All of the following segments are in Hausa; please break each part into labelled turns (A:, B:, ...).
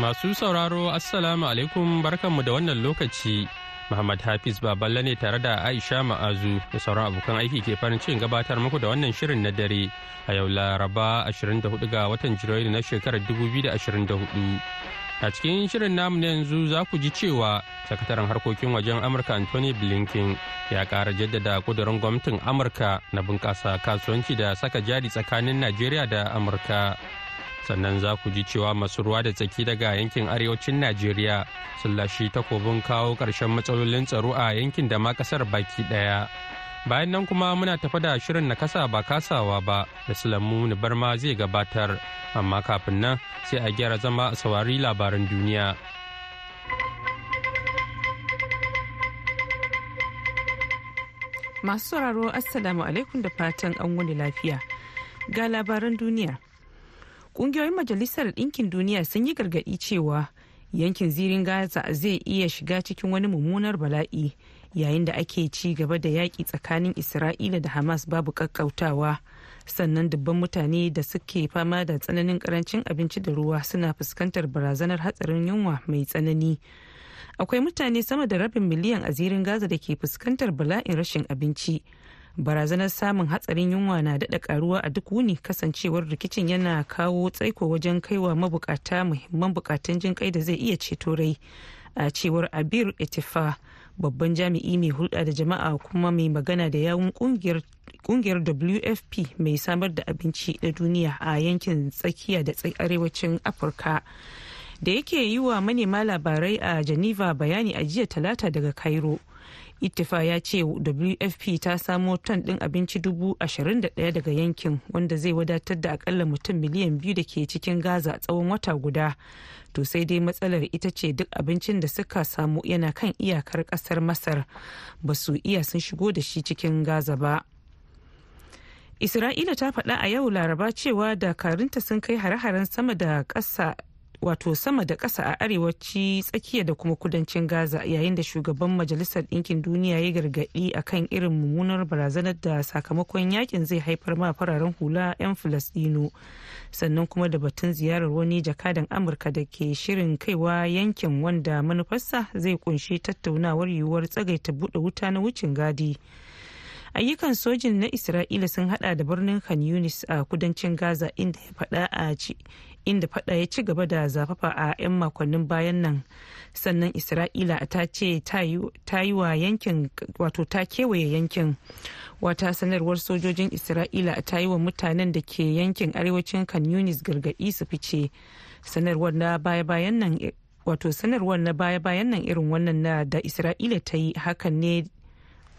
A: Masu sauraro Assalamu alaikum barkanmu da wannan lokaci. Muhammad Hafiz Baballe ne tare da Aisha Ma'azu da sauran abokan aiki ke farin cikin gabatar muku da wannan shirin na dare a yau Laraba 24 ga watan Janairu na shekarar 2024. A cikin shirin namu na yanzu za ku ji cewa sakataren harkokin wajen Amurka Anthony Blinken ya ƙara jaddada kudurin gwamnatin Amurka na bunƙasa kasuwanci da saka jari tsakanin Najeriya da Amurka. Sannan za ku ji cewa masu ruwa da tsaki daga yankin arewacin Najeriya sun lashi takobin kawo ƙarshen matsalolin tsaro a yankin da ma ƙasar baki ɗaya. bayan nan kuma muna tafa da shirin na kasa ba kasawa ba da sulamu barma zai gabatar. Amma kafin nan sai a gyara zama a saurari labaran duniya.
B: Masu sauraro assalamu alaikum da fatan an wuni lafiya. Ga labaran duniya. Ƙungiyoyin majalisar ɗinkin duniya sun yi gargaɗi cewa yankin zirin gaza zai iya shiga cikin wani mummunar bala'i yayin da ake ci gaba da yaƙi tsakanin isra'ila da hamas babu ƙaƙƙautawa. Sannan dubban mutane da suke fama da tsananin ƙarancin abinci da ruwa suna fuskantar barazanar hatsarin yunwa mai tsanani. Akwai mutane sama da rabin miliyan a zirin gaza da ke fuskantar bala'in rashin abinci. Barazanar samun hatsarin yunwa na daɗa karuwa a duk wuni kasancewar rikicin yana kawo tsaiko wajen kaiwa mabukata muhimman bukatun jin kai da zai iya ceto rai. A cewar abir etifa babban jami'i mai hulɗa da jama'a kuma mai magana da yawun ƙungiyar wfp mai samar da abinci da duniya a yankin tsakiya da arewacin afirka. Da yake yi wa manema labarai a geneva bayani a jiya talata daga cairo. Ittifa ya ce wfp ta samo ton din abinci dubu ashirin da ɗaya daga yankin wanda zai wadatar da akalla mutum miliyan biyu da ke cikin gaza tsawon wata guda. To sai dai matsalar ita ce duk abincin da suka samu yana kan iyakar ƙasar masar. Ba su iya sun shigo da shi cikin gaza ba. Isra'ila ta faɗa a yau laraba cewa dakarunta sun kai hare-haren sama da ƙasa wato sama da ƙasa a arewaci tsakiya da kuma kudancin gaza yayin da shugaban majalisar ɗinkin duniya ya gargaɗi akan irin mummunar barazanar da sakamakon yaƙin zai haifar ma fararen hula 'yan filistino sannan kuma da batun ziyarar wani jakadan amurka da ke shirin kaiwa yankin wanda manufarsa zai ƙunshi tattaunawar yiwuwar tsagaita buɗe wuta na wucin gadi. Ayyukan sojin na isra'ila sun hada da birnin khan yunis a kudancin gaza inda ya faɗa a inda fada ya ci gaba da zafafa a 'yan makonnin bayan nan. Sannan isra'ila ta ce ta yi wa yankin wato ta kewaye yankin. Wata sanarwar sojojin isra'ila ta yi wa mutanen da ke yankin arewacin kan yunis gargaɗi su fice. Sanarwar na baya-bayan nan wato sanarwar na baya-bayan nan irin wannan na da isra'ila ta yi hakan ne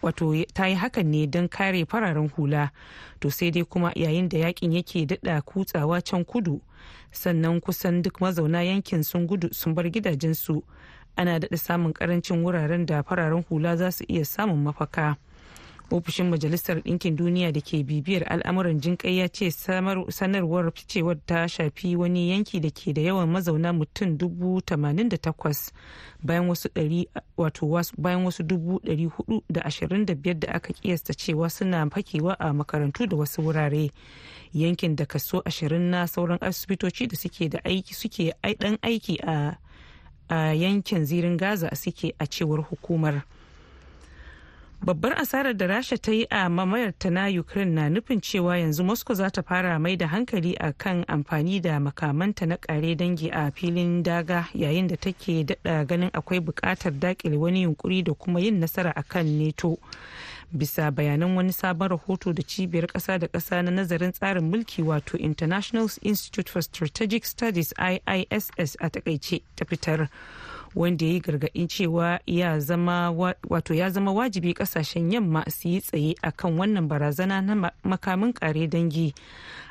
B: wato ta yi hakan ne don kare fararen hula. To sai dai kuma yayin da yaƙin yake dada kutsawa can kudu sannan kusan duk mazauna yankin sun gudu sun bar gidajensu ana daɗa samun ƙarancin wuraren da fararen hula za su iya samun mafaka. Ofishin majalisar ɗinkin duniya da ke bibiyar al'amuran jinƙai ya ce sanarwar ficewar ta shafi wani yanki da ke da yawan mazauna mutum dubu tamanin da takwas bayan wasu dubu ɗari huɗu da ashirin da biyar da aka kiyasta cewa suna fakewa a makarantu da wasu wurare yankin da kaso ashirin na sauran asibitoci da suke da aiki suke dan aiki a yankin zirin gaza suke a cewar hukumar. Babbar asarar da rasha ta yi a mamayar ta na ukraine na nufin cewa yanzu moscow za ta fara mai da hankali a kan amfani da makamanta na kare dangi a filin daga yayin da take dada ganin akwai buƙatar daƙile wani yunkuri da kuma yin nasara a kan neto bisa bayanan wani sabon rahoto da cibiyar kasa da kasa na nazarin tsarin mulki wato international institute for strategic studies iiss a taƙaice ta fitar. Wanda ya yi gargaɗin cewa ya zama wato ya zama wajibi ƙasashen yamma su yi tsaye akan wannan barazana na makamin kare dangi.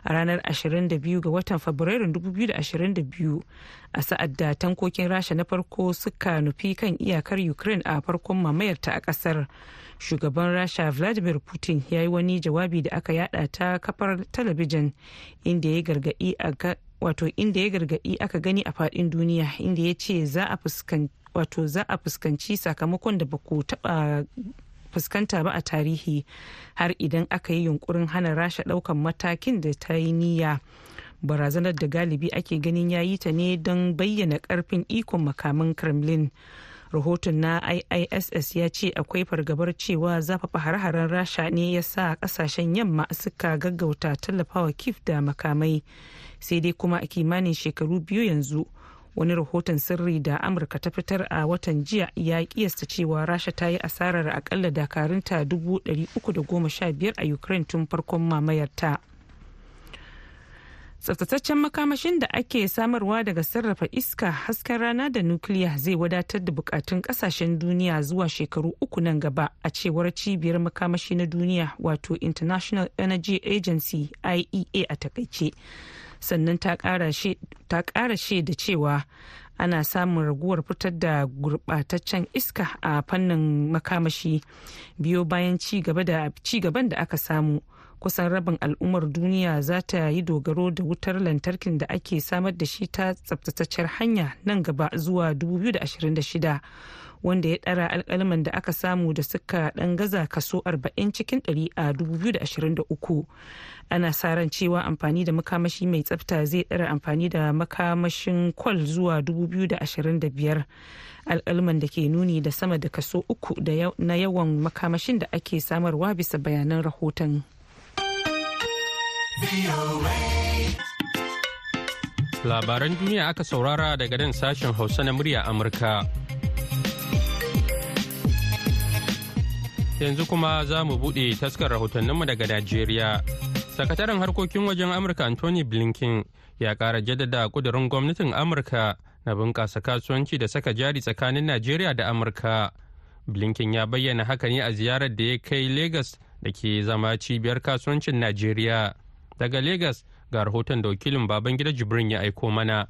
B: A ranar 22 ga watan fabrairun 2022 a sa'ad da tankokin rasha na farko suka nufi kan iyakar ukraine a farkon mamayarta a ƙasar shugaban rasha vladimir putin ya yi wani jawabi da aka yada ta kafar talabijin inda ya gargaɗi wato inda ya gargaɗi aka gani a faɗin duniya inda ya ce za a fuskanci sakamakon da ba ku taba fuskanta ba a tarihi har idan aka yi yunkurin hana rasha ɗaukan matakin da ta yi niyya. Barazanar da galibi ake ganin ya yi ta ne don bayyana ƙarfin ikon makamin kremlin. Rahoton na iiss ya ce akwai fargabar cewa zafafa hare-haren rasha ne ya sa ƙasashen yamma suka gaggauta tallafawa kif da makamai. Sai dai kuma a kimanin shekaru biyu yanzu wani rahoton sirri da amurka ta fitar a watan jiya ya kiyasta cewa rasha ta yi asarar akalla dakarunta 315 a ukraine tun farkon mamayarta. Tsaftataccen makamashin da ake samarwa daga sarrafa iska hasken rana da nukiliya zai wadatar da bukatun ƙasashen duniya zuwa shekaru uku nan gaba a cewar cibiyar makamashi na duniya wato international energy agency iea a taƙaice. Sannan ta kara shaida cewa ana samun raguwar fitar da gurbataccen iska a fannin makamashi biyo bayan ci gaban da aka samu. Kusan rabin al'ummar duniya za ta yi dogaro da wutar lantarkin da ake samar da shi ta tsabtataccen hanya nan gaba zuwa 2026 wanda ya ɗara alkalaman da aka samu da suka ɗan gaza kaso 40 cikin 100 a 2023 ana sa ran cewa amfani da makamashi mai tsafta zai ɗara amfani da makamashin kwal zuwa 2025 alkalman da ke nuni da sama da kaso uku na yawan makamashin da ake samarwa bisa bayanan rahoton.
A: Labaran duniya aka saurara daga nan sashen Hausa na murya Amurka. Yanzu kuma za mu buɗe taskar rahotanninmu daga Najeriya. Sakataren harkokin wajen Amurka Anthony Blinken ya ƙara jaddada ƙudurin gwamnatin Amurka na bunƙasa kasuwanci da saka jari tsakanin Najeriya da Amurka. Blinken ya bayyana haka ne a ziyarar da ya kai Legas da ke zama cibiyar kasuwancin Najeriya. Daga Legas ga rahoton da wakilin Babangida Jibrin ya aiko mana.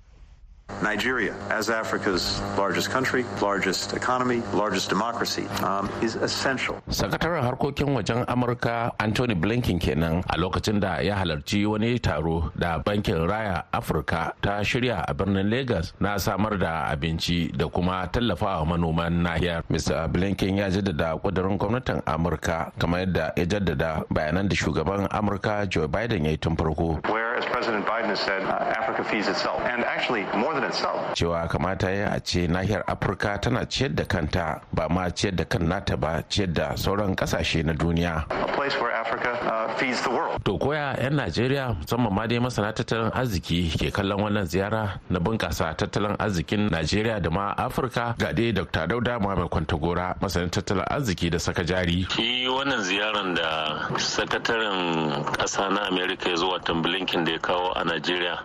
C: Nigeria, as Africa's largest country, largest economy, largest democracy, um, is essential.
D: Sakataren harkokin wajen Amurka Anthony Blinken kenan a lokacin da ya halarci wani taro da Bankin Raya Afirka ta shirya a birnin Lagos na samar da abinci da kuma tallafawa manoman nahiyar. Mr. Blinken ya jaddada kudurin gwamnatin Amurka kamar yadda ya jaddada bayanan da shugaban Amurka Joe Biden ya yi tun farko.
C: Where, as President Biden has said, uh, Africa feeds itself. And actually, more than
D: cewa kamata ya a ce nahiyar afirka tana ciyar da kanta ba ma ciyar da kan nata ba ciyar da sauran ƙasashe na duniya to koya 'yan najeriya musamman ma dai masana tattalin arziki ke kallon wannan ziyara na bunkasa tattalin arzikin najeriya da ma afirka. Ga dai dr dauda muhammad kwantagora masanin tattalin arziki da saka jari.
E: Shi wannan ziyaran da sakataren kasa na amerika ya zuwa blinken da ya kawo a najeriya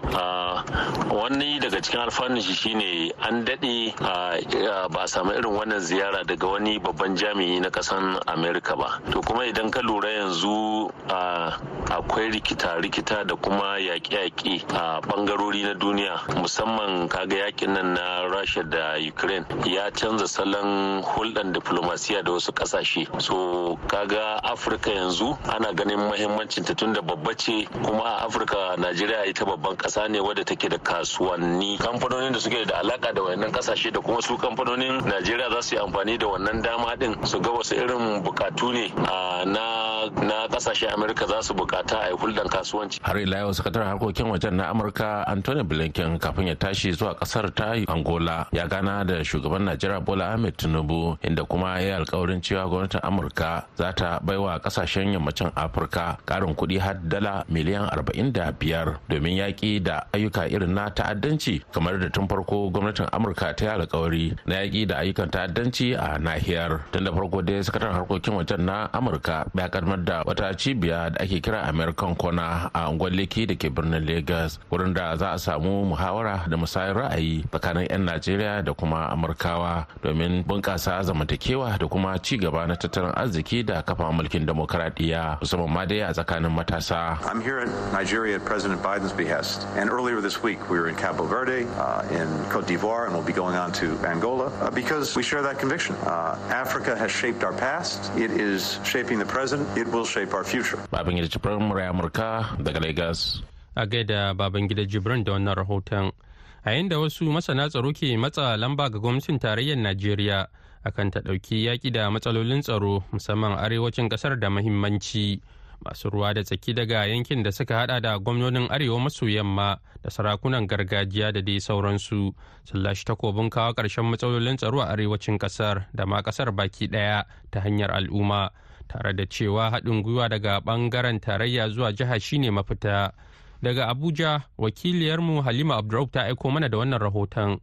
E: wani daga cikin alfanun shi shine an daɗe ba a samu irin wannan ziyara daga wani babban jami'i na ƙasan amerika ba. To kuma idan ka lura yanzu akwai rikita-rikita da kuma yaƙe-yaƙe a ɓangarori na duniya. Musamman kaga yaƙin nan na rasha da ukraine ya canza salon hulɗar diplomasiya da wasu ƙasashe. So kaga afirka yanzu ana ganin mahimmancin ta tunda babba ce kuma a afirka najeriya ita babban ƙasa ne wadda take da kasuwanni. Kamfanonin da suke da alaka da wannan ƙasashe da kuma su kamfanonin najeriya za su yi amfani da wannan dama din su ga wasu irin bukatu ne na na ƙasashe amerika za su buƙata a yi hulɗar kasuwanci.
D: Har ila yau sakataren harkokin wajen na amurka anthony blinken kafin ya tashi zuwa ƙasar ta angola ya gana da shugaban najeriya bola ahmed tinubu inda kuma ya yi alkawarin cewa gwamnatin amurka za ta baiwa ƙasashen yammacin afirka karin kuɗi har dala miliyan arba'in da biyar domin yaƙi da ayyuka irin na ta'addanci kamar da tun farko gwamnatin amurka ta yi alkawari na yaƙi da ayyukan ta'addanci a nahiyar. Tun da farko dai sakataren harkokin wajen na amurka ya kaddamar da wata cibiya da ake kira american a unguwar da ke birnin lagos wurin da za a samu muhawara da musayar ra'ayi tsakanin 'yan najeriya da kuma amurkawa domin zamantakewa da kuma ci gaba na tattalin arziki da kafa mulkin musamman ma dai a tsakanin matasa
C: I'm here in Nigeria at President Biden's behest. And earlier this week, we were in Cabo Verde, uh, in Cote d'Ivoire, and we'll be going on to Angola uh, because we share that conviction. Uh, Africa has shaped our past. It is shaping the present. It will shape our future.
D: Babangida jibrin murai amurka daga lagos.
A: A gaida babangida jibrin da wannan rahoton. A yadda wasu masana tsaro ke matsa lamba ga gwamnatin tarayyar najeriya akan ta ɗauki yaƙi da matsalolin tsaro musamman arewacin ƙasar da mahimmanci. Masu ruwa da tsaki daga yankin da suka hada da gwamnonin arewa maso yamma da sarakunan gargajiya da dai sauransu sun lashe takobin kawo ƙarshen matsalolin tsaro a arewacin ƙasar da ma ƙasar baki ɗaya ta hanyar al'umma. Tare da cewa haɗin gwiwa daga ɓangaren tarayya zuwa jiha shine mafita. Daga abuja wakiliyarmu halima abdurraub ta aiko mana da wannan rahoton.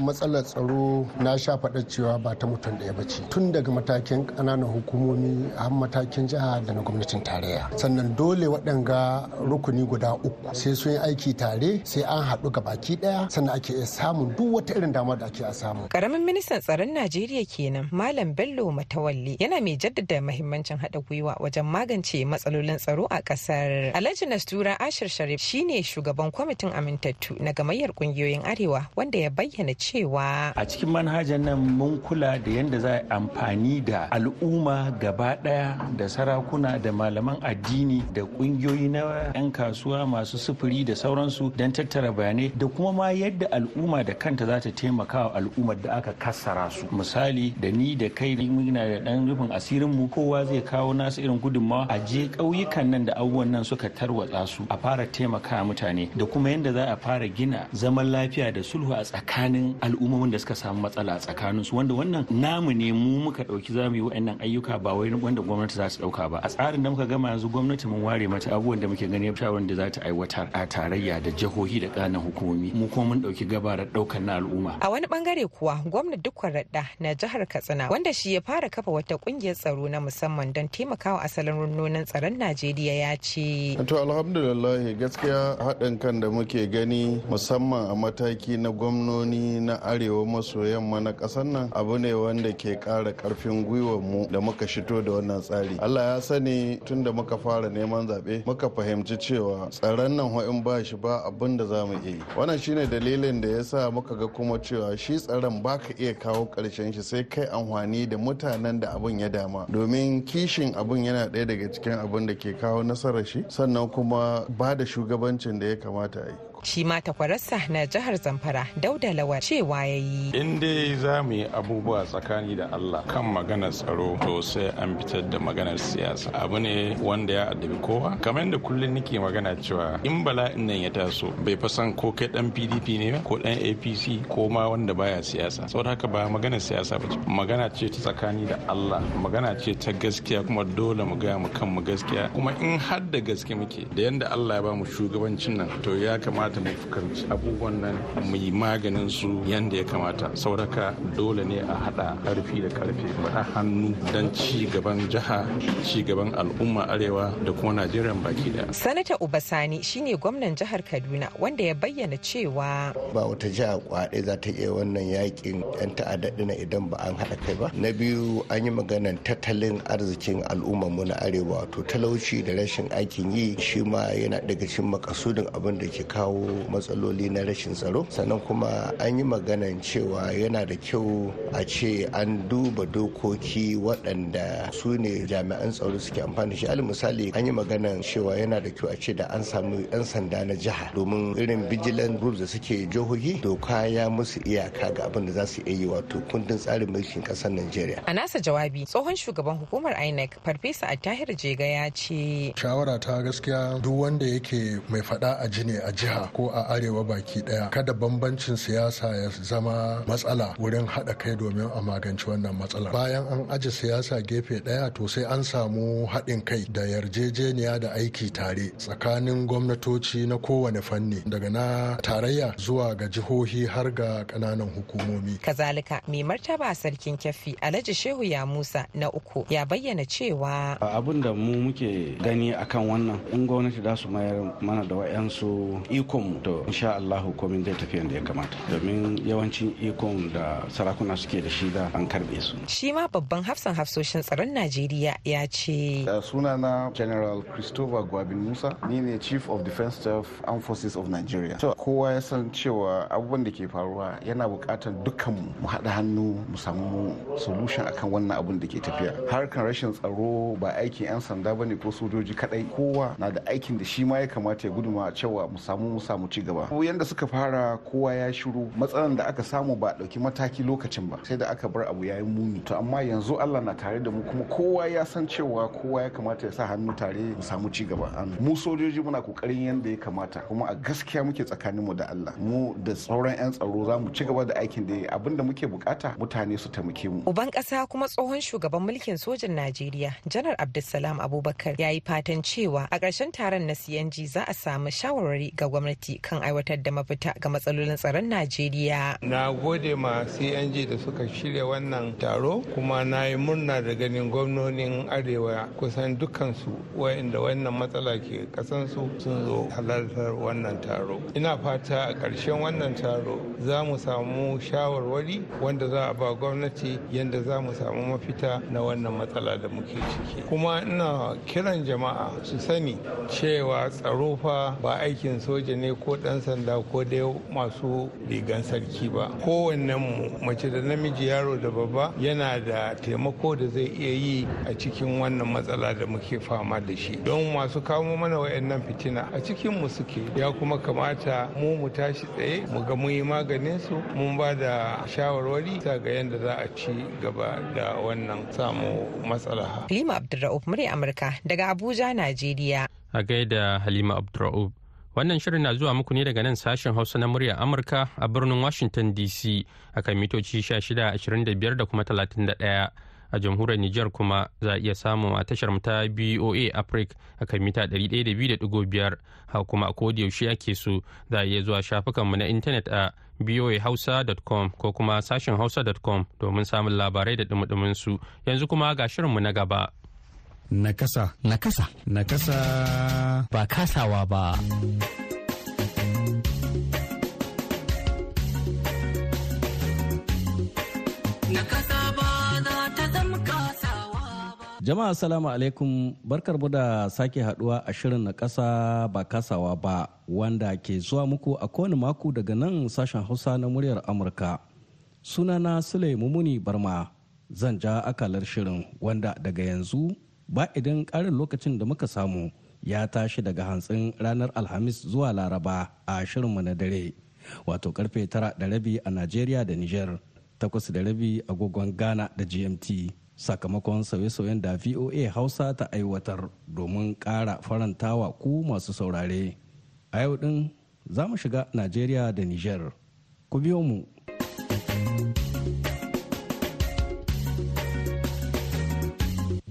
F: Matsalar tsaro na sha faɗa cewa ba ta mutum ɗaya ba ce. Tun daga matakin ƙananan hukumomi har matakin jiha da na gwamnatin tarayya. Sannan dole waɗanga rukuni guda uku sai sun yi aiki tare sai an haɗu ga baki ɗaya sannan ake iya samun duk wata irin dama da ake a samu.
G: Karamin ministan tsaron Najeriya kenan Malam Bello Matawalli yana mai jaddada mahimmancin haɗa gwiwa wajen magance matsalolin tsaro a ƙasar. Alhaji Nastura Ashir Sharif shine shugaban kwamitin amintattu na gamayyar ƙungiyoyin Arewa wanda ya bayyana cewa
H: a cikin manhajar nan mun kula da yadda za a amfani da al'umma gaba ɗaya da sarakuna da malaman addini da kungiyoyi na 'yan kasuwa masu sufuri da sauransu don tattara bayanai da kuma ma yadda al'umma da kanta za ta taimaka wa al'ummar da aka kassara su. Misali da ni da kai muna da dan rufin asirin mu kowa zai kawo nasu irin gudunmawa a je ƙauyukan nan da abubuwan nan suka tarwatsa su a fara taimaka mutane da kuma yadda za a fara gina zaman lafiya da sulhu a tsakanin al'ummomin da suka samu matsala tsakanin su wanda wannan namu ne mu muka ɗauki za mu yi wa'annan ayyuka ba wai wanda gwamnati za su ɗauka ba. A tsarin da muka gama yanzu gwamnati mun ware mata abubuwan da muke gani shawarar da za ta aiwatar a tarayya da jihohi da ƙananan hukumomi. Mu kuma mun ɗauki gabarar ɗaukar na al'umma.
G: A wani ɓangare kuwa gwamna dukkan radda na jihar Katsina wanda shi ya fara kafa wata ƙungiyar tsaro na musamman don taimakawa asalin rundunar tsaron Najeriya ya ce
I: to alhamdulillah gaskiya haɗin kan da muke gani musamman a mataki na gwamnoni na arewa maso yamma na ƙasar nan abu ne wanda ke ƙara ƙarfin gwiwar mu da muka shito da wannan tsari. Allah ya sani tun da muka fara neman zaɓe muka fahimci cewa tsaron nan in ba shi ba abin da za mu iya yi. Wannan shine dalilin da ya sa muka ga kuma cewa shi tsaron ba ka iya kawo ƙarshen shi sai kai amfani da mutanen da abin ya dama. Domin kishin abin yana ɗaya daga cikin abin da ke kawo nasarar shi sannan kuma ba da shugabancin da ya kamata a yi.
G: Shi ma takwararsa na jihar zamfara dauda lawal cewa ya yi.
J: In dai za mu yi abubuwa tsakani da allah kan maganar tsaro to sai an fitar da maganar siyasa. Abu ne wanda ya addabi kowa. Kamar yadda kullum nake magana cewa in bala'in nan ya taso bai fa san ko kai dan pdp ne ko dan apc ko ma wanda baya siyasa. Saboda haka ba maganar siyasa ba magana ce ta tsakani da allah. Magana ce ta gaskiya kuma dole mu gaya mu kanmu gaskiya. Kuma in har da gaske muke da yanda allah ya ba mu shugabancin nan to ya kamata kamata mu fuskanci abubuwan nan mu yi maganin su yadda ya kamata. Sauraka dole ne a hada ƙarfi da ƙarfe faɗa hannu don ci gaban jiha ci gaban al'umma arewa da kuma najeriya baki ɗaya
G: sanata ubasani shine gwamnan jihar kaduna wanda ya bayyana cewa
K: ba wata jiha kwaɗe za ta iya wannan yaƙin yan ta'adda dina idan ba an haɗa kai ba. Na biyu an yi maganan tattalin arzikin al'ummar mu na arewa wato talauci da rashin aikin yi shi ma yana daga cikin makasudin abin da ke kawo matsaloli na rashin tsaro. Sannan kuma an yi maganan cewa yana da kyau a ce an duba dokoki waɗanda su ne jami'an tsaro suke amfani da shi. Alal misali an yi maganan cewa yana da kyau a ce da an samu 'yan sanda na jiha domin irin vigilant groups da suke jihohi doka ya musu iyaka ga abin da za su iya yi wato kundin tsarin mulkin ƙasar najeriya.
G: A nasa jawabi tsohon shugaban hukumar inec farfesa attahir jega ya ce
F: shawara ta gaskiya duk wanda yake mai faɗa a jini a jiha. Ko a arewa baki ɗaya kada bambancin siyasa ya zama matsala wurin haɗa kai domin a magance wannan matsala. Bayan an aje siyasa gefe ɗaya to sai an samu haɗin kai da yarjejeniya da aiki tare tsakanin gwamnatoci na kowane fanni daga na tarayya zuwa ga jihohi har ga ƙananan hukumomi.
G: Kazalika mai martaba sarkin kyafi alhaji shehu ya musa na uku ya bayyana cewa
L: abin da mu muke gani akan wannan in gwamnati za su mayar mana da wayansu ikon mu. To insha Allah komin zai tafi yadda ya kamata. Domin yawancin ikon da sarakuna suke da shi da an karɓe su.
G: Shi ma babban hafsan hafsoshin tsaron Najeriya ya ce
M: sunana General Christopher Gwabin Musa. Ni ne Chief of Defense Staff Armed Forces of Nigeria. To kowa ya san cewa abubuwan da ke faruwa yana buƙatar dukkan mu haɗa hannu mu samu solution akan wannan abun da ke tafiya. Harkan rashin tsaro ba aikin 'yan sanda ba ne ko sojoji kadai kowa na da aikin da shi ma ya kamata ya guduma cewa mu samu mu samu ci gaba yanda suka fara kowa ya shiru. Matsalan da aka samu ba ɗauki mataki lokacin ba sai da aka bar abu yayin muni. To amma yanzu Allah na tare da mu kuma kowa ya san cewa kowa ya kamata ya sa hannu tare mu samu ci gaba mu sojoji muna ƙoƙarin yanda ya kamata kuma a gaskiya muke tsakanin mu da Allah. Mu da sauran 'yan tsaro za mu ci gaba da aikin da abin da muke buƙata mutane su taimake mu.
G: Uban kasa kuma tsohon shugaban mulkin sojan Najeriya janar Abdulsalam Abubakar ya yi fatan cewa a ƙarshen taron na CNG za a samu shawarwari ga gwamnati. Kan aiwatar da mafita ga matsalolin tsaron Najeriya.
N: Na gode ma CNG da suka shirya wannan taro kuma na yi murna da ganin gwamnonin Arewa kusan dukansu wa'inda wannan matsala ke kasansu sun zo halartar wannan taro. Ina fata a ƙarshen wannan taro za mu samu shawarwari wanda za a ba gwamnati yadda za mu samu mafita na wannan matsala da muke ciki. Kuma ina kiran jama'a su sani cewa tsaro fa ba aikin soja ne ko ɗan sanda ko dai masu rigan sarki ba kowanne mu mace da namiji yaro da babba yana da taimako da zai iya yi a cikin wannan matsala da muke fama da shi don masu kawo mana wayannan fitina a cikin mu suke ya kuma kamata mu mu tashi tsaye mu ga mun yi maganin su mun ba da shawarwari ta ga yadda za a ci gaba da wannan samu matsala
G: Halima Abdulra'uf murya Amurka daga Abuja, Najeriya.
A: A gaida Halima Abdulra'uf. Wannan shirin na zuwa muku ne daga nan sashen Hausa na muryar Amurka a birnin Washington DC akan mitoci 1625 da kuma 31. A jamhuriyar Nijar kuma za a iya samu a tashar ta BOA Africa akan mita 102.5 ha kuma a yaushe ake so za a iya zuwa shafukanmu na intanet a boahausa.com ko kuma sashen hausa.com domin samun labarai da dumudumin su yanzu kuma ga shirinmu na gaba.
O: Nakasa.
P: Nakasa.
O: Nakasa.
P: Ba kasawa ba. Jama'a salamu alaikum barkar mu da sake haɗuwa a shirin na kasa ba kasawa ba wanda ke zuwa muku a kowane mako daga nan sashen hausa na muryar Amurka. Sunana Sule Mumuni Barma zan ja akalar shirin wanda daga yanzu ba idan ƙarin lokacin da muka samu ya tashi daga hantsin ranar alhamis zuwa laraba a shirinmu na dare wato ƙarfe tara da rabi a najeriya da niger takwas da rabi agogon ghana da gmt sakamakon sauye-sauyen da voa hausa ta aiwatar domin ƙara farantawa ku masu saurare. A yau din za mu shiga najeriya da niger. Ku biyo mu.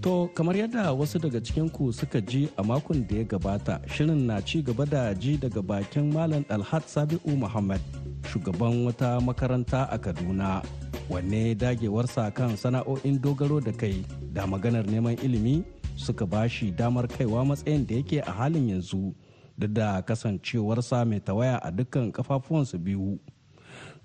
P: To kamar yadda wasu daga cikinku suka ji a makon da ya gabata shirin na ci gaba da ji daga bakin Malam Alhat Sabi'u Muhammad shugaban wata makaranta a Kaduna wanne dagewarsa kan sana'o'in dogaro da kai da maganar neman ilimi suka bashi damar kaiwa matsayin da yake a halin yanzu duk da kasancewarsa mai tawaya a dukkan kafafuwansu biyu.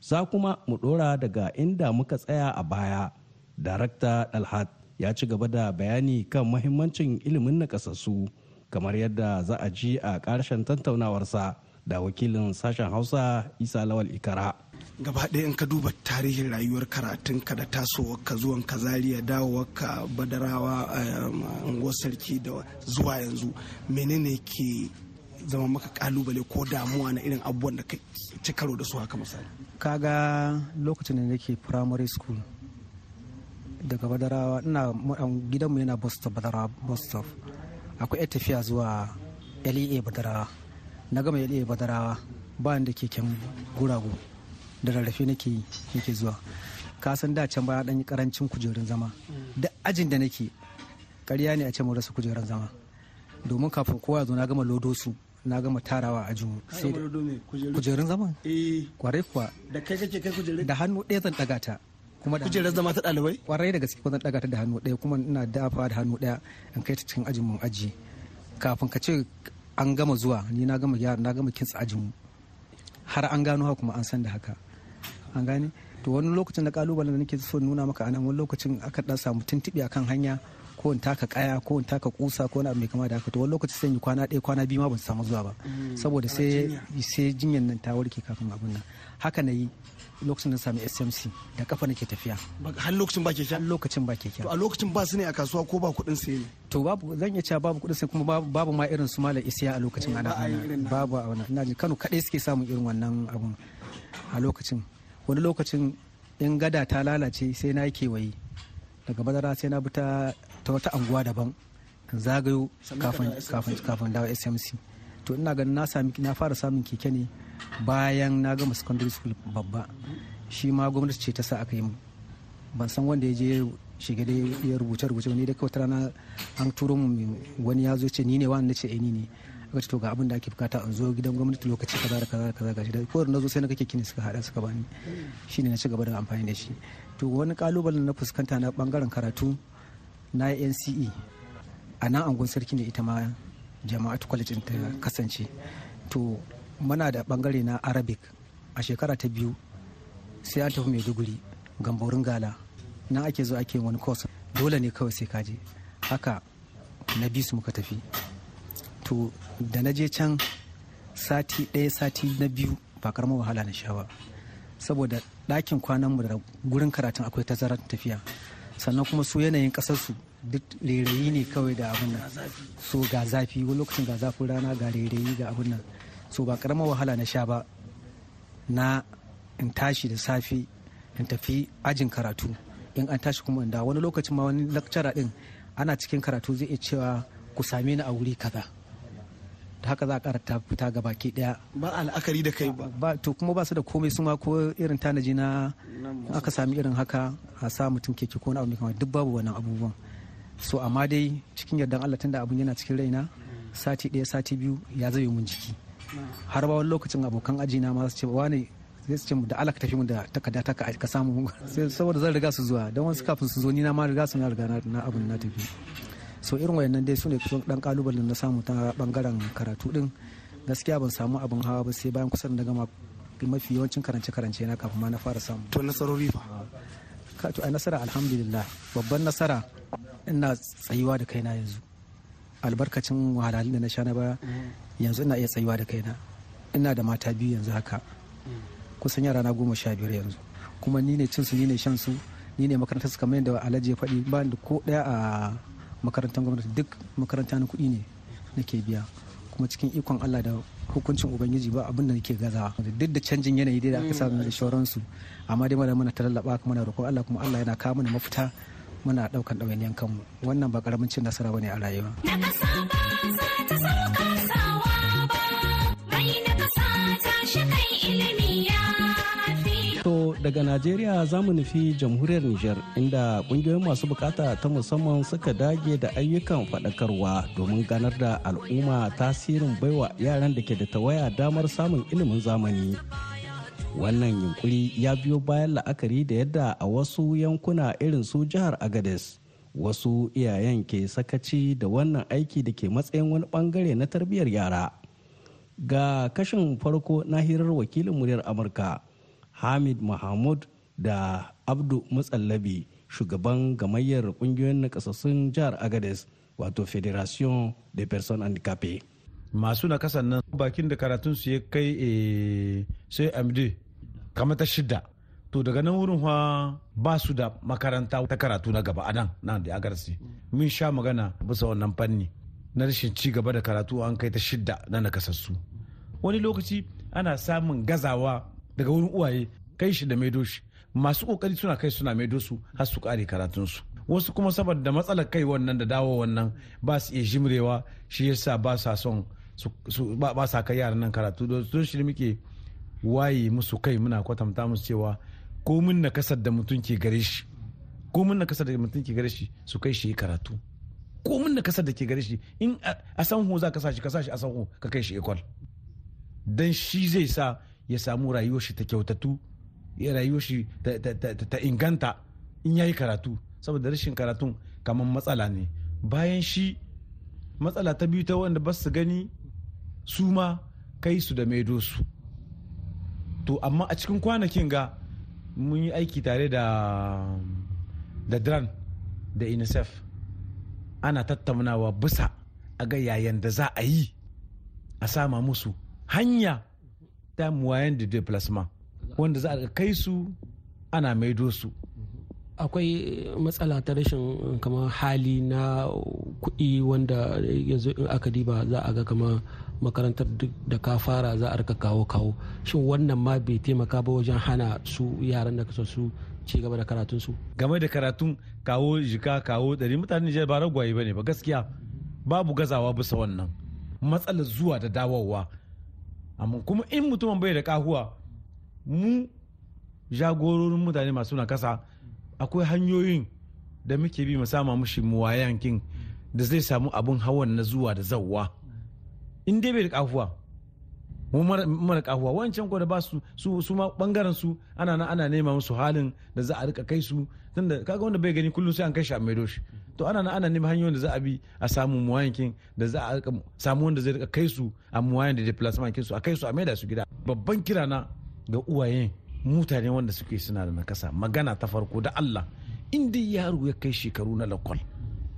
P: Za kuma mu ɗora daga inda muka tsaya a baya. Darakta Alhat ya ci gaba da bayani kan mahimmancin ilimin nakasassu kamar yadda za a ji a ƙarshen tattaunawarsa da wakilin sashen hausa isa lawal ikara.
Q: Gaba ɗaya in ka duba tarihin rayuwar karatunka da tasowarka zuwan ka zariya dawowarka badarawa unguwar sarki da zuwa yanzu menene ke zama maka ƙalubale ko damuwa na irin abubuwan da ka ci karo da su haka misali?
R: Kaga lokacin da nake primary school daga badarawa. Ina gidanmu yana bostop badarawa bostop akwai yar tafiya zuwa lea badarawa na gama lea badarawa ba da keken guragu. Da rarrafe nake nake zuwa. Ka san da can baya dan ƙarancin kujerun zama. Da ajin da nake ƙarya ne a ce mu rasa kujerun zama. Domin kafin kowa zo na gama lodo su na gama tarawa a jihu sai kujerun zama ƙwarai kuwa.
Q: Da kai kake kai kujerun
R: da hannu ɗaya zan ɗaga ta. Kuma
Q: kujerar zama ta ɗalibai?
R: Kwarai da gaske zan ɗaga ta da hannu ɗaya kuma ina dafa da hannu ɗaya in kai ta cikin ajin mun aji. Kafin ka ce an gama zuwa ni na gama gyara na gama kintsa ajin mu. Har an gano haka kuma an san da haka. An gane? To wani lokacin da kalubalen da nake so nuna maka a nan wani lokacin aka dan samu tuntuɓe akan hanya ko in taka kaya ko in taka kusa ko wani abu mai kama da haka to wani lokaci sai yi kwana ɗaya kwana biyu ma ban samu zuwa ba. Saboda sai sai jinyar nan ta warke kafin abin nan. Haka na yi lokacin da sami smc da kafa nake tafiya.
Q: Har lokacin ba keke?
R: Lokacin ba keke.
Q: To a lokacin ba su ne a kasuwa ko ba kuɗin sai ne?
R: To babu zan iya cewa babu kuɗin sai kuma babu ma irin su malam isiya a lokacin ana babu a wannan. Ina ji Kano kaɗai suke samun irin wannan abun a lokacin. Wani lokacin in gada ta lalace sai na yi kewaye. Daga madara sai na bi ta wata anguwa daban zagayo kafin dawo smc to ina ganin na sami na fara samun keke ne bayan na gama secondary school babba. Shi ma gwamnati ce ta sa aka yi ban san wanda ya je shiga da ya rubuce rubuce ne da kawai rana an turo mu wani ya zo ce ni ne wani ce eh ni ne. Aka ce to ga abin da ake buƙata an zo gidan gwamnati lokaci kaza da kaza da kaza gashi. Da ko na zo sai na kake kini suka hada suka bani. Shine na ci gaba da amfani da shi. To wani kalubalen na fuskanta na ɓangaren karatu na NCE a nan angon sarki ne ita ma jama'atu college ta kasance. To muna da ɓangare na arabic. A shekara ta biyu sai an tafi maiduguri gamborin gala. Nan ake zo ake wani course. Dole ne kawai sai kaje haka na bisu muka tafi. To da na je can sati ɗaya sati na biyu ba karamar wahala na sha ba. Saboda ɗakin kwananmu da gurin karatun akwai tazarar tafiya. Sannan kuma su yanayin ƙasarsu duk rairayi ne kawai da abin nan. So ga zafi wani lokacin ga zafin rana ga rairayi ga abin nan. So ba karamar wahala na sha ba na in tashi da safe in tafi ajin karatu. In an tashi kuma da wani lokacin ma wani lakcara din ana cikin karatu zai iya cewa ku same ni a wuri kaza. Haka za a kara fita ga baki ɗaya
Q: ba al'akari da kai
R: ba. To kuma ba su da komai su ma ko irin tanaji na aka sami irin haka a sa mutum keke ko na abu kamar duk babu wannan abubuwan. So amma dai cikin yardan Allah tunda abun yana cikin raina sati ɗaya sati biyu ya zai mun jiki. Har ba wani lokacin abokan aji na ma su ce wani zai su ce da Allah ka tafi mu da takarda ta ka samu. Saboda zan riga su zuwa. Don wasu kafin su zo ni na ma riga su na riga na abun na tafi. So irin wayannan dai su ne kusan dan kalubalen na samu ta ɓangaren karatu din gaskiya ban samu abin hawa ba sai bayan kusan da gama mafi yawancin karance karance na kafin ma na fara samu.
Q: To nasarori fa?
R: Ka to ai nasara alhamdulillah. Babban nasara ina tsayuwa da kaina yanzu. Albarkacin wahalhalun da na sha na baya yanzu ina iya tsayuwa da kaina. Ina da mata biyu yanzu haka. Kusan yara na goma sha biyar yanzu. Kuma ni ne cinsu ni ne shan su ni ne makarantar su kamar yadda alhaji ya faɗi. Ba da ko ɗaya a makarantar gwamnati duk makaranta na kuɗi ne nake biya. Kuma cikin ikon Allah da hukuncin ubangiji ba abin da nake gazawa. Duk da canjin yanayi dai da aka samu da shauransu amma dai mana muna ta lallaba muna roƙon Allah kuma Allah yana kawo mana mafita muna ɗaukan ɗawainiyan kanmu. Wannan ba ƙaramin cin nasara ba ne a rayuwa.
P: Daga Najeriya za mu nufi jamhuriyar Nijar inda ƙungiyoyin masu buƙata ta musamman suka dage da ayyukan faɗakarwa domin ganar da al'umma tasirin baiwa yaran da ke da tawaya damar samun ilimin zamani. Wannan yunkuri ya biyo bayan la'akari da yadda a wasu yankuna irin su jihar Agades wasu iyayen ke sakaci da wannan aiki da ke matsayin wani ɓangare na tarbiyyar yara. Ga kashin farko na hirar wakilin muryar Amurka. Hamid mahmud da abdu mutsallabi shugaban gamayyar ƙungiyoyin nakasassun jihar agades wato federation de personnes handicapées.
S: Masu nakasan nan bakin da karatun su ya kai sai amd kama ta shida to daga nan wurin fa ba su da makaranta ta karatu na gaba a nan nan da agarsi mun sha magana bisa wannan fanni na rashin ci gaba da karatu an kai ta shida na nakasassu wani lokaci ana samun gazawa daga wurin uwaye kai shi da maido shi. Masu ƙoƙari suna kai suna maido su har su kare karatunsu. Wasu kuma saboda matsalar kai wannan da dawo wannan ba su iya jimrewa shi yasa ba sa son ba sa kai yaran nan karatu. Don shi muke waye musu kai muna kwatanta musu cewa komin na ƙasar da mutum ke gare shi komin na ƙasar da mutum ke gare shi su kai shi karatu. Komin na ƙasar da ke gare shi in a sanho za ka sa shi ka sa shi a sanho ka kai shi ekwal. Dan shi zai sa ya samu rayuwar shi ta kyautatu ya rayuwar shi ta inganta in yayi karatu. Saboda rashin karatun kamar matsala ne. Bayan shi matsala ta biyu ta wanda ba su gani su ma kai su da maido su. To amma a cikin kwanakin ga mun yi aiki tare da da dran da unicef. Ana tattaunawa bisa a ga yayan da za a yi a sama musu hanya ta muwayen da plasma wanda za a kai su ana maido su.
T: Akwai matsala ta rashin kamar hali na kuɗi wanda yanzu in aka diba za a ga kamar makarantar da ka fara za a riƙa kawo kawo. Shin wannan ma bai taimaka ba wajen hana su yaran da kasa su ci gaba da karatun su?
S: Game da karatun kawo jika kawo ɗari mutanen Nijar ba ragwaye ba ne ba gaskiya. Babu gazawa bisa wannan. Matsalar zuwa da dawowa. Amma kuma in mutumin bai da kahuwa mu jagororin mutane masu na kasa akwai hanyoyin da muke bi mu sama mushi muwayankin da zai samu abun hawan na zuwa da zawwa in dai bai da kafuwa mu mara kafuwa wancan ko da ba su su ma ɓangaren su ana ana nema musu halin da za a riƙa kai su. Tunda kaga wanda bai gani kullum sai an kai shi a maido shi. To ana nan ana neman hanyoyin da za a bi a samu muwayankin da za a samu wanda zai riƙa kai su a muwayan da deplacement kin su a kai su a maida su gida. Babban kira na ga uwayen mutane wanda suke suna da nakasa magana ta farko da Allah in dai yaro ya kai shekaru na lakwal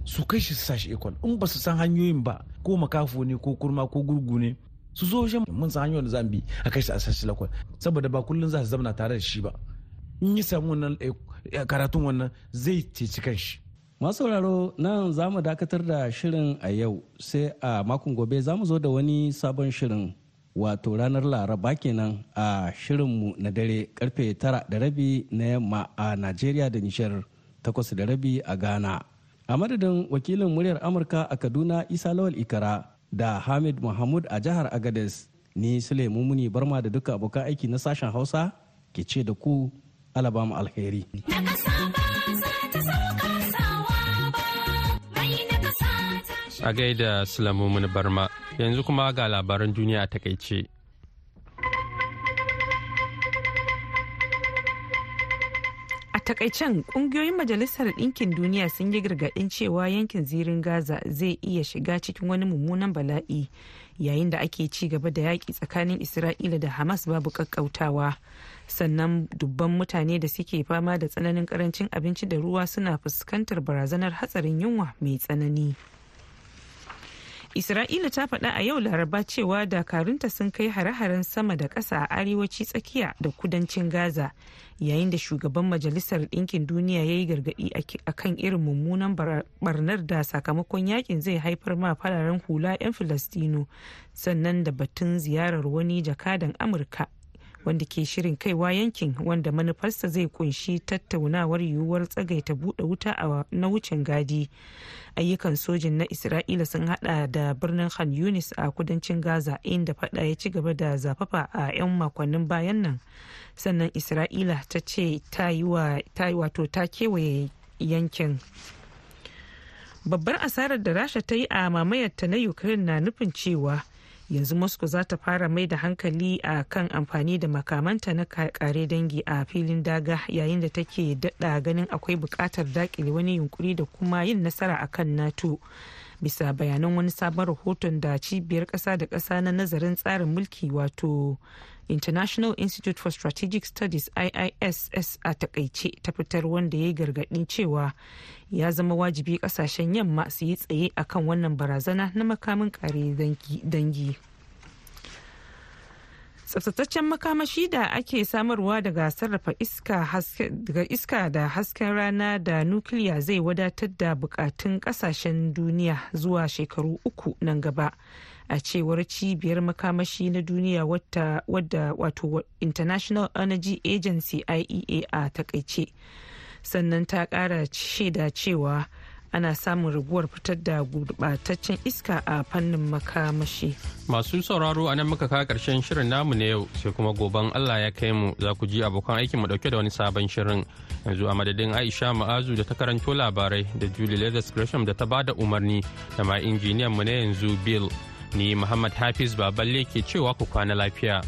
S: su kai shi su sa shi ikon in ba su san hanyoyin ba ko makafo ne ko kurma ko gurgu ne su zo wajen mun san hanyoyin da za bi a kai shi a sashi lakwal. Saboda ba kullum za su zamana tare da shi ba. In yi samu wannan karatun wannan zai ceci kanshi.
P: Sauraro nan za mu dakatar da shirin a yau sai a makon gobe za mu zo da wani sabon shirin wato ranar laraba kenan a shirinmu na dare ƙarfe tara da rabi na yamma a najeriya da nishar takwas da rabi a ghana. A madadin wakilin muryar amurka a kaduna isa lawal ikara da hamid mahmud a jihar agades ni sule mumuni barma da duka abokan aiki na sashen hausa ke ce da ku alabama alheri.
A: A gaida sulamumun barma yanzu kuma ga labaran duniya a taƙaice.
B: A takaicen ƙungiyoyin Majalisar Ɗinkin Duniya sun yi gargaɗin cewa yankin zirin Gaza zai iya shiga cikin wani mummunan bala'i yayin da ake ci gaba da yaƙi tsakanin Isra'ila da Hamas babu ƙaƙƙautawa. Sannan dubban mutane da suke fama da tsananin ƙarancin abinci da ruwa suna fuskantar barazanar hatsarin yunwa mai tsanani. Isra'ila ta faɗa a yau laraba cewa dakarunta sun kai hare-haren sama da ƙasa a arewaci tsakiya da kudancin Gaza yayin da shugaban Majalisar Ɗinkin Duniya ya yi gargaɗi a kan irin mummunan barnar da sakamakon yaƙin zai haifar ma fararen hula 'yan Filistino sannan da batun ziyarar wani jakadan Amurka wanda ke shirin kaiwa yankin wanda manufarsa zai ƙunshi tattaunawar yiwuwar tsagaita buɗe wuta na wucin gadi. Ayyukan sojin na isra'ila sun hada da birnin khan yunis a kudancin gaza inda fada ya ci gaba da zafafa a 'yan makonnin bayan nan. Sannan isra'ila ta ce ta yi wato ta kewaye yankin. Babbar asarar da rasha ta yi a mamayarta na ukraine na nufin cewa yanzu moscow za ta fara mai da hankali a kan amfani da makamanta na kare dangi a filin daga yayin da take daɗa ganin akwai buƙatar daƙile wani yunkuri da kuma yin nasara a kan nato. Bisa bayanan wani sabon rahoton da cibiyar ƙasa da ƙasa na nazarin tsarin mulki wato international institute for strategic studies iiss a taƙaice ta fitar wanda ya yi gargaɗin cewa ya zama wajibi ƙasashen yamma su yi tsaye akan wannan barazana na makamin kare dangi tsaftataccen makamashi da ake samarwa daga sarrafa iska da hasken rana da nukiliya zai wadatar da bukatun ƙasashen duniya zuwa shekaru uku nan gaba. A cewar cibiyar makamashi na duniya wadda wato international energy agency iea a taƙaice sannan ta kara shaida cewa ana samun raguwar fitar da gurɓataccen iska a fannin makamashi.
A: Masu sauraro a nan muka kawo ƙarshen shirin namu na yau sai kuma goben Allah ya kai mu za ku ji abokan aikin mu ɗauke da wani sabon shirin. Yanzu a madadin Aisha Ma'azu da ta karanto labarai da Julie Leathers Gresham da ta ba da umarni da ma injiniyan mu na yanzu Bill. Ni Muhammad Hafiz Baballe ke cewa ku kwana lafiya.